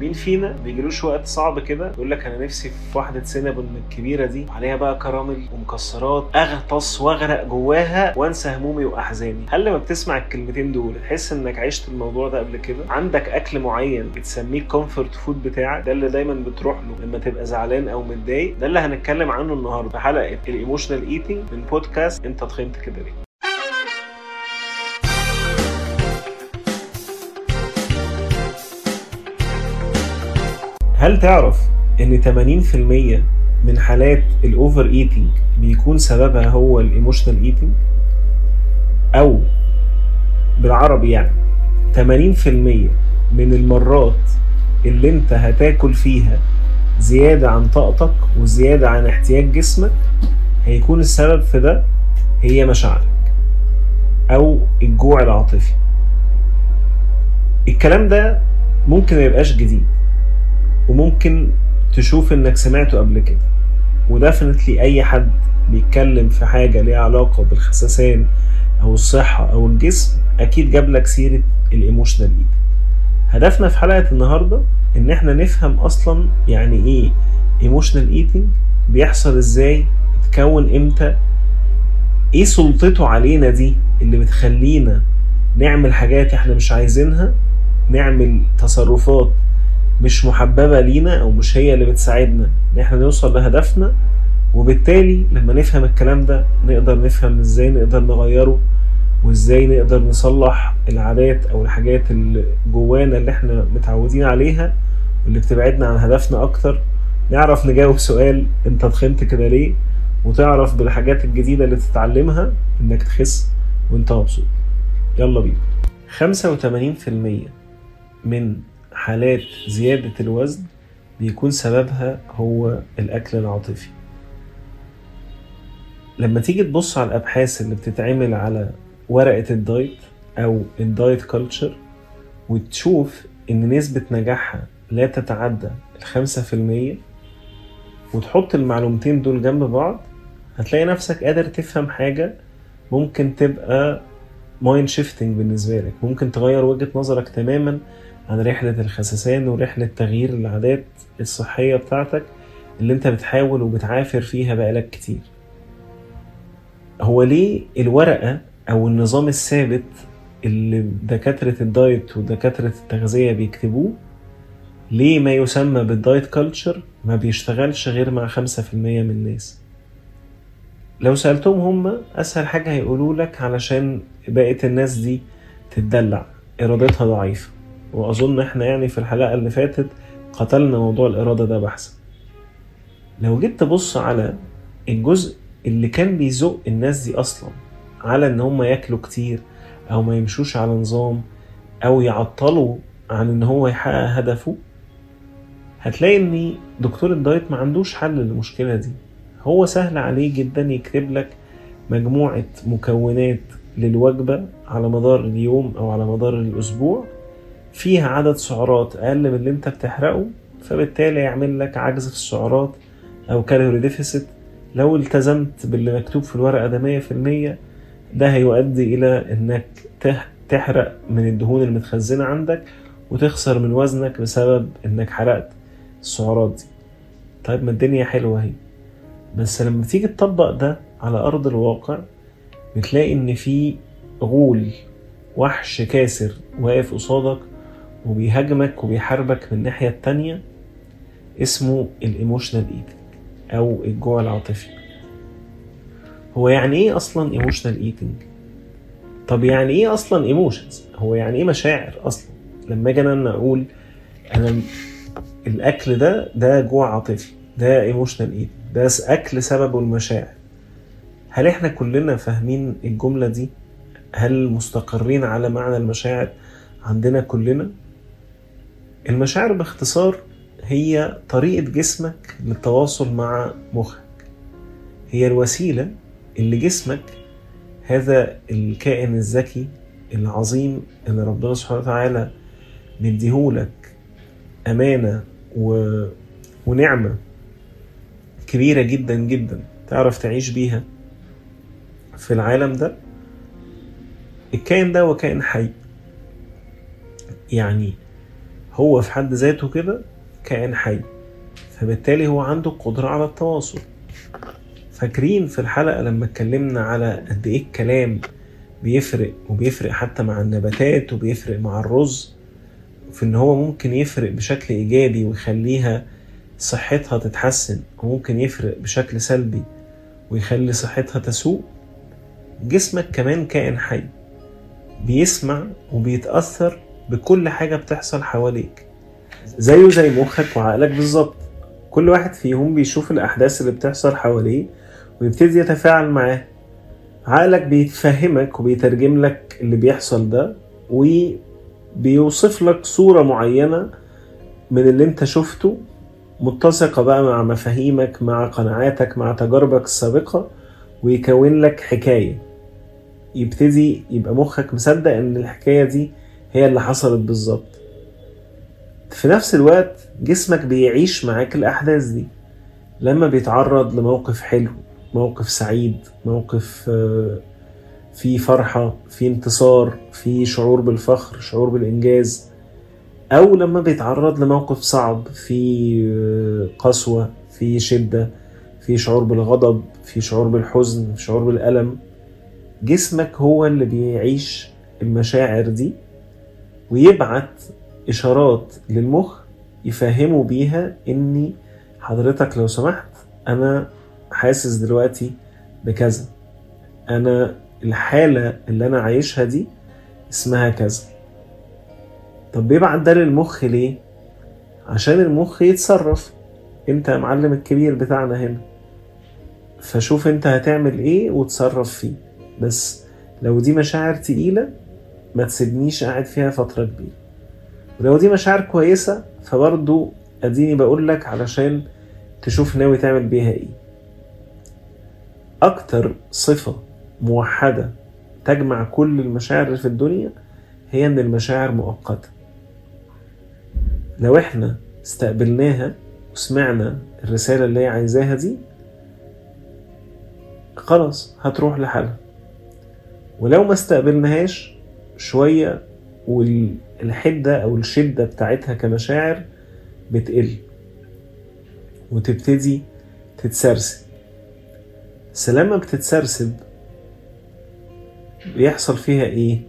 مين فينا بيجيلوش وقت صعب كده يقول لك أنا نفسي في واحدة Cinnabon الكبيرة دي وعليها بقى كراميل ومكسرات أغطس وأغرق جواها وأنسى همومي وأحزاني. هل لما بتسمع الكلمتين دول تحس إنك عشت الموضوع ده قبل كده؟ عندك أكل معين بتسميه comfort food بتاعك؟ ده اللي دايما بتروح له لما تبقى زعلان أو متضايق؟ ده اللي هنتكلم عنه النهارده. في حلقه ال emotional eating من بودكاست انت تخنت كده ليه هل تعرف إن 80% من حالات ال over eating بيكون سببها هو ال emotional eating أو بالعربي يعني 80% من المرات اللي أنت هتاكل فيها زيادة عن طاقتك وزيادة عن احتياج جسمك هيكون السبب في ده هي مشاعرك أو الجوع العاطفي. الكلام ده ممكن ما يبقاش جديد. وممكن تشوف إنك سمعته قبل كده. و definitely أي حد بيتكلم في حاجة ليها علاقة بالخسسان أو الصحة أو الجسم أكيد جاب لك سيرة ال emotional eating هدفنا في حلقة النهاردة إن إحنا نفهم أصلا يعني إيه emotional eating بيحصل إزاي اتكون إمتى إيه سلطته علينا دي اللي بتخلينا نعمل حاجات إحنا مش عايزينها نعمل تصرفات مش محببة لينا أو مش هي اللي بتساعدنا. إن إحنا نوصل لهدفنا وبالتالي لما نفهم الكلام ده نقدر نفهم إزاي نقدر نغيره وإزاي نقدر نصلح العادات أو الحاجات اللي جوانا اللي إحنا متعودين عليها واللي بتبعدنا عن هدفنا أكتر. نعرف نجاوب سؤال أنت تخنت كده ليه؟ وتعرف بالحاجات الجديدة اللي تتعلمها إنك تخس وأنت مبسوط. يلا بينا. خمسة وتمانين في المية من حالات زيادة الوزن بيكون سببها هو الأكل العاطفي. لما تيجي تبص على الأبحاث اللي بتتعمل على ورقة ال diet أو ال diet culture وتشوف إن نسبة نجاحها لا تتعدى الخمسة في المية وتحط المعلومتين دول جنب بعض هتلاقي نفسك قادر تفهم حاجة ممكن تبقى mind shifting بالنسبة لك ممكن تغير وجهة نظرك تماما عن رحلة الخسسان ورحلة تغيير العادات الصحية بتاعتك اللي انت بتحاول وبتعافر فيها بقالك كتير. هو ليه الورقة أو النظام الثابت اللي دكاترة ال diet ودكاترة التغذية بيكتبوه ليه ما يسمى بال diet culture ما بيشتغلش غير مع خمسة في المية من الناس؟ لو سألتهم هم أسهل حاجة هيقولوا لك علشان بقية الناس دي تتدلع إرادتها ضعيفة. وأظن إحنا يعني في الحلقة اللي فاتت قتلنا موضوع الإرادة ده بحثا لو جيت تبص على الجزء اللي كان بيزق الناس دي أصلا على إن هم ياكلوا كتير أو ما يمشوش على نظام أو يعطلوا عن إن هو يحقق هدفه هتلاقي إن دكتور ال diet ما عندوش حل للمشكلة دي. هو سهل عليه جدا يكتب لك مجموعة مكونات للوجبة على مدار اليوم أو على مدار الأسبوع فيها عدد سعرات أقل من اللي أنت بتحرقه فبالتالي يعمل لك عجز في السعرات أو calorie deficit لو التزمت باللي مكتوب في الورقة ده 100% ده هيؤدي إلى إنك تحرق من الدهون المتخزنة عندك وتخسر من وزنك بسبب إنك حرقت السعرات دي. طيب ما الدنيا حلوة أهي. بس لما تيجي تطبق ده على أرض الواقع بتلاقي إن في غول وحش كاسر واقف قصادك وبيهاجمك وبيحاربك من الناحية التانية اسمه ال emotional eating أو الجوع العاطفي. هو يعني إيه أصلا emotional eating طب يعني إيه أصلا emotions هو يعني إيه مشاعر أصلا؟ لما أجي أنا أقول أنا الأكل ده ده جوع عاطفي ده emotional eating ده أكل سببه المشاعر. هل إحنا كلنا فاهمين الجملة دي؟ هل مستقرين على معنى المشاعر عندنا كلنا؟ المشاعر باختصار هي طريقة جسمك للتواصل مع مخك. هي الوسيلة اللي جسمك هذا الكائن الذكي العظيم اللي ربنا سبحانه وتعالى مديهولك أمانة و... ونعمة كبيرة جدا جدا تعرف تعيش بيها في العالم ده. الكائن ده هو كائن حي. يعني هو في حد ذاته كده كائن حي. فبالتالي هو عنده قدرة على التواصل. فاكرين في الحلقة لما اتكلمنا على قد إيه الكلام بيفرق وبيفرق حتى مع النباتات وبيفرق مع الرز؟ في إن هو ممكن يفرق بشكل إيجابي ويخليها صحتها تتحسن وممكن يفرق بشكل سلبي ويخلي صحتها تسوء. جسمك كمان كائن حي. بيسمع وبيتأثر بكل حاجة بتحصل حواليك. زيه زي مخك وعقلك بالظبط. كل واحد فيهم بيشوف الأحداث اللي بتحصل حواليه ويبتدي يتفاعل معاه. عقلك بيتفهمك وبيترجم لك اللي بيحصل ده وبيوصف لك صورة معينة من اللي انت شفته متسقة بقى مع مفاهيمك مع قناعاتك مع تجاربك السابقة ويكون لك حكاية. يبتدي يبقى مخك مصدق إن الحكاية دي هي اللي حصلت بالظبط. في نفس الوقت جسمك بيعيش معاك الأحداث دي. لما بيتعرض لموقف حلو موقف سعيد موقف آه، فيه فرحة فيه انتصار فيه شعور بالفخر شعور بالإنجاز أو لما بيتعرض لموقف صعب فيه آه، قسوة فيه شدة فيه شعور بالغضب فيه شعور بالحزن فيه شعور بالألم جسمك هو اللي بيعيش المشاعر دي. ويبعت إشارات للمخ يفهموا بيها إني حضرتك لو سمحت أنا حاسس دلوقتي بكذا. أنا الحالة اللي أنا عايشها دي اسمها كذا. طب بيبعت ده للمخ ليه؟ عشان المخ يتصرف. أنت يا معلم الكبير بتاعنا هنا. فشوف أنت هتعمل إيه وتصرف فيه. بس لو دي مشاعر تقيلة ما تسيبنيش قاعد فيها فترة كبيرة. ولو دي مشاعر كويسة فبرضو أديني بقول لك علشان تشوف ناوي تعمل بيها إيه. أكتر صفة موحدة تجمع كل المشاعر اللي في الدنيا هي إن المشاعر مؤقتة. لو إحنا استقبلناها وسمعنا الرسالة اللي هي عايزاها دي خلاص هتروح لحالها. ولو ما استقبلناهاش شوية والحدة أو الشدة بتاعتها كمشاعر بتقل وتبتدي تتسرسب. بس لما بتتسرسب بيحصل فيها إيه؟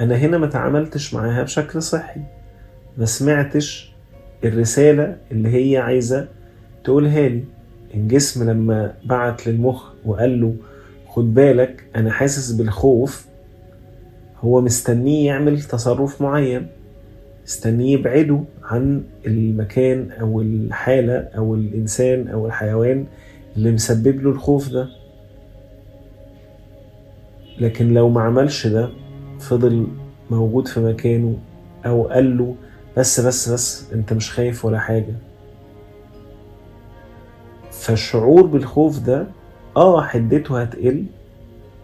أنا هنا ما تعاملتش معاها بشكل صحي. ما سمعتش الرسالة اللي هي عايزة تقولها لي. الجسم لما بعت للمخ وقال له خد بالك أنا حاسس بالخوف هو مستنيه يعمل تصرف معين مستنيه يبعده عن المكان أو الحالة أو الإنسان أو الحيوان اللي مسبب له الخوف ده. لكن لو ما عملش ده فضل موجود في مكانه أو قال له بس بس بس أنت مش خايف ولا حاجة. فالشعور بالخوف ده آه حدته هتقل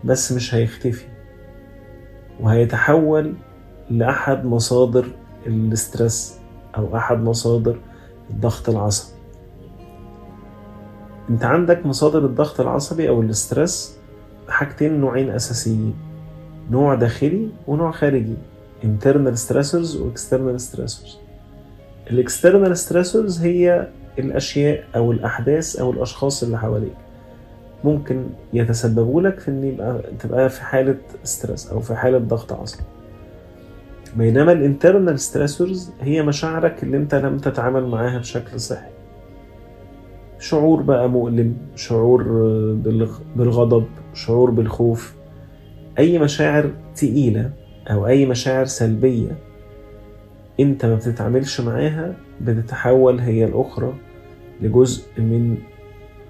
بس مش هيختفي. وهيتحول لأحد مصادر ال stress أو أحد مصادر الضغط العصبي. أنت عندك مصادر الضغط العصبي أو ال stress حاجتين نوعين أساسيين نوع داخلي ونوع خارجي internal stressors و external stressors. ال external stressors هي الأشياء أو الأحداث أو الأشخاص اللي حواليك. ممكن يتسببوا لك في إن يبقى تبقى في حالة stress أو في حالة ضغط عصبي. بينما ال internal stressors هي مشاعرك اللي أنت لم تتعامل معاها بشكل صحي. شعور بقى مؤلم شعور بالغضب شعور بالخوف. أي مشاعر تقيلة أو أي مشاعر سلبية أنت ما بتتعاملش معاها بتتحول هي الأخرى لجزء من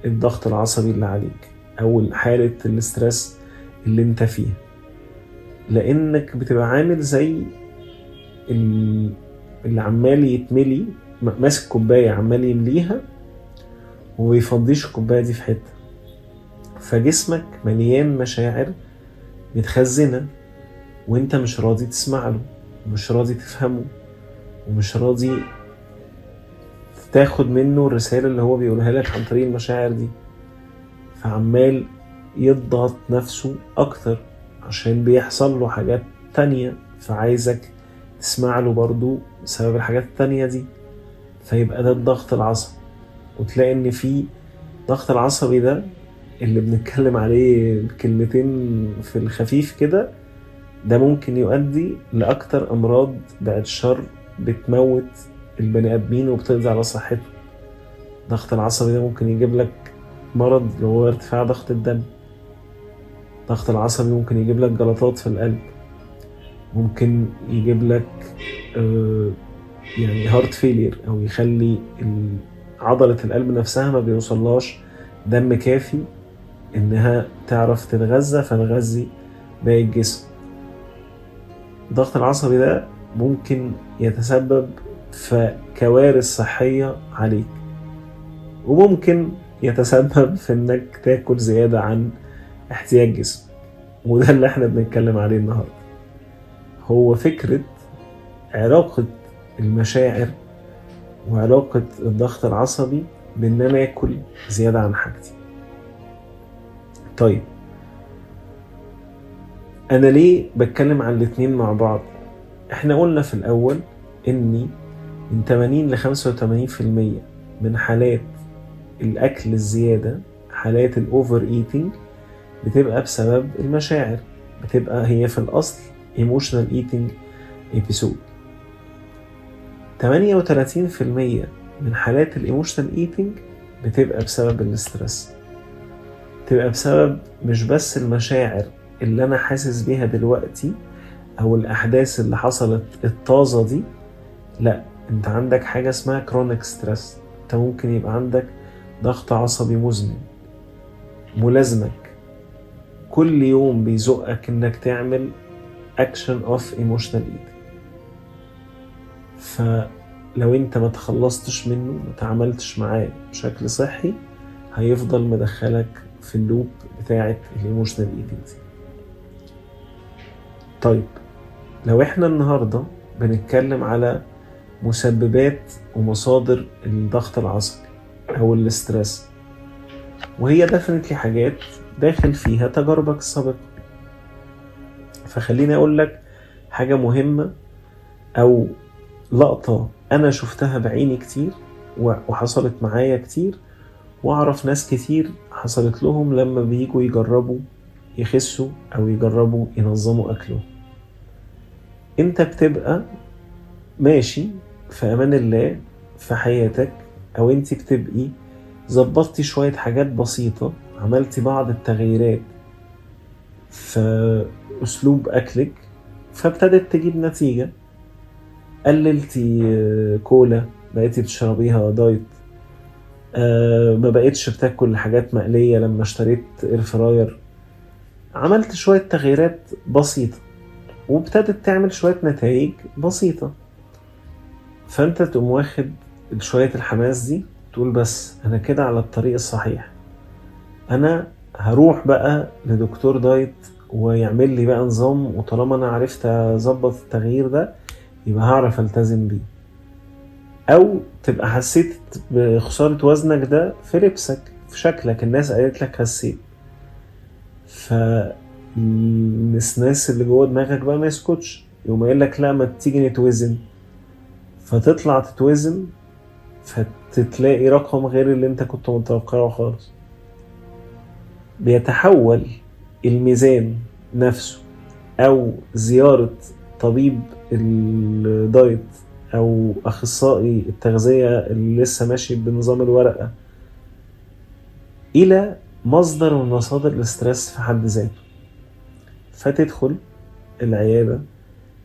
الضغط العصبي اللي عليك أو حالة الاسترس اللي أنت فيها. لأنك بتبقى عامل زي اللي عمال يتملي ماسك كوباية عمال يمليها ومبيفضيش الكوباية دي في حتة. فجسمك مليان مشاعر متخزنة وأنت مش راضي تسمع له ومش راضي تفهمه ومش راضي تاخد منه الرسالة اللي هو بيقولها لك عن طريق المشاعر دي. فعمال يضغط نفسه أكتر عشان بيحصل له حاجات تانية. فعايزك تسمع له برضو بسبب الحاجات التانية دي. فيبقى ده الضغط العصبي. وتلاقي إن في الضغط العصبي ده اللي بنتكلم عليه كلمتين في الخفيف كده ده ممكن يؤدي لأكتر أمراض بعد الشر بتموت البني آدمين وبتقضي على صحته الضغط العصبي ده ممكن يجيب لك مرض اللي هو ارتفاع ضغط الدم. الضغط العصبي ممكن يجيب لك جلطات في القلب. ممكن يجيب لك آه، يعني heart failure أو يخلي عضلة القلب نفسها ما بيوصلهاش دم كافي إنها تعرف تتغذى فتغذي باقي الجسم الضغط العصبي ده ممكن يتسبب في كوارث صحية عليك. وممكن يتسبب في إنك تاكل زيادة عن احتياج جسمك. وده اللي إحنا بنتكلم عليه النهاردة. هو فكرة علاقة المشاعر وعلاقة الضغط العصبي بإن أنا آكل زيادة عن حاجتي. طيب أنا ليه بتكلم عن الاتنين مع بعض؟ إحنا قلنا في الأول إني من 80 ل 85% من حالات الأكل الزيادة حالات ال overeating بتبقى بسبب المشاعر. بتبقى هي في الأصل emotional eating episode. 38% من حالات ال emotional eating بتبقى بسبب ال stress بتبقى بسبب مش بس المشاعر اللي أنا حاسس بيها دلوقتي أو الأحداث اللي حصلت الطازة دي لأ انت عندك حاجة اسمها chronic stress انت ممكن يبقى عندك ضغط عصبي مزمن ملازمك. كل يوم بيزقك انك تعمل action of emotional eating فلو انت ما تخلصتش منه ما تعاملتش معاه بشكل صحي هيفضل مدخلك في ال loop بتاعه ال emotional eating دي. طيب لو إحنا النهارده بنتكلم على مسببات ومصادر الضغط العصبي أو ال stress. وهي definitely حاجات داخل فيها تجاربك السابقة. فخليني أقول لك حاجة مهمة أو لقطة أنا شفتها بعيني كتير وحصلت معايا كتير وأعرف ناس كتير حصلت لهم لما بيجوا يجربوا يخسوا أو يجربوا ينظموا أكلهم. أنت بتبقى ماشي في أمان الله في حياتك أو أنت بتبقي ظبطتي شوية حاجات بسيطة عملتي بعض التغييرات في أسلوب أكلك فابتدت تجيب نتيجة. قللتي كولا بقيتي بتشربيها دايت. أه ما بقيتش بتاكل حاجات مقلية لما اشتريت اير فراير عملت شوية تغييرات بسيطة وابتدت تعمل شوية نتائج بسيطة. فأنت تقوم واخد شوية الحماس دي تقول بس أنا كده على الطريق الصحيح. أنا هروح بقى لدكتور دايت ويعمل لي بقى نظام وطالما أنا عرفت أظبط التغيير ده يبقى هعرف ألتزم بيه. أو تبقى حسيت بخسارة وزنك ده في لبسك في شكلك. الناس قالت لك خسيت فالناس اللي جوه دماغك بقى ما يسكتش. يقوم قايل لك لا ما تيجي نتوزن. فتطلع تتوزن فتتلاقي رقم غير اللي انت كنت متوقعه خالص. بيتحول الميزان نفسه أو زيارة طبيب الدايت أو أخصائي التغذية اللي لسه ماشي بنظام الورقة إلى مصدر من مصادر الاسترس في حد ذاته. فتدخل العيادة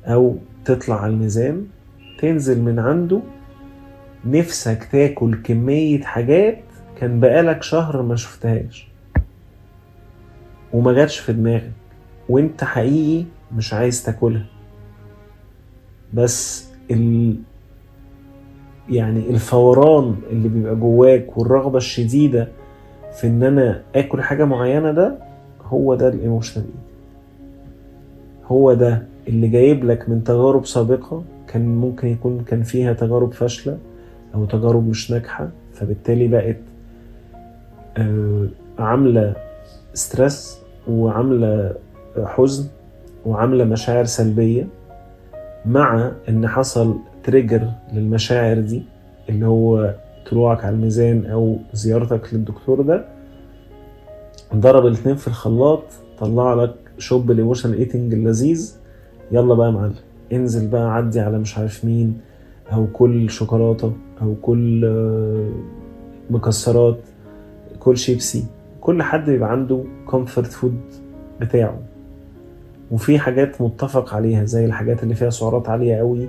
أو تطلع على الميزان تنزل من عنده نفسك تاكل كمية حاجات كان بقالك شهر ما شفتهاش. وما جاتش في دماغك وانت حقيقي مش عايز تاكلها. بس ال يعني الفوران اللي بيبقى جواك والرغبة الشديدة في إن أنا آكل حاجة معينة ده هو ده ال emotional هو ده اللي جايب لك من تجارب سابقة كان ممكن يكون كان فيها تجارب فاشلة أو تجارب مش ناجحة فبالتالي بقت آه عاملة stress وعاملة حزن وعاملة مشاعر سلبية مع إن حصل trigger للمشاعر دي اللي هو طلوعك على الميزان أو زيارتك للدكتور ده. ضرب الاتنين في الخلاط طلع لك شوب ال emotional eating اللذيذ يلا بقى يا معلم. انزل بقى عدي على مش عارف مين أو كل شوكولاتة أو كل آه، مكسرات كل شيبسي. كل حد بيبقى عنده comfort food بتاعه. وفي حاجات متفق عليها زي الحاجات اللي فيها سعرات عالية قوي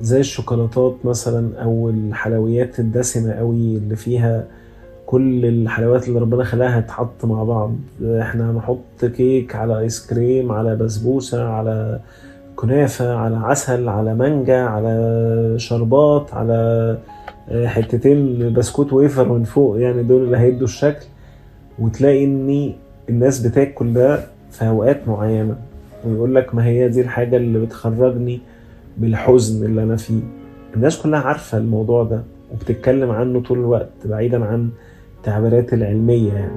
زي الشوكولاتات مثلا أو الحلويات الدسمة قوي اللي فيها كل الحلويات اللي ربنا خلاها تتحط مع بعض. إحنا هنحط كيك على ايس كريم على بسبوسة على كنافة على عسل على مانجا على شربات على حتتين بسكوت ويفر من فوق. يعني دول اللي هيدوا الشكل. وتلاقي إن الناس بتاكل ده في أوقات معينة. ويقول لك ما هي دي الحاجة اللي بتخرجني بالحزن اللي أنا فيه. الناس كلها عارفة الموضوع ده وبتتكلم عنه طول الوقت بعيدا عن التعبيرات العلمية يعني.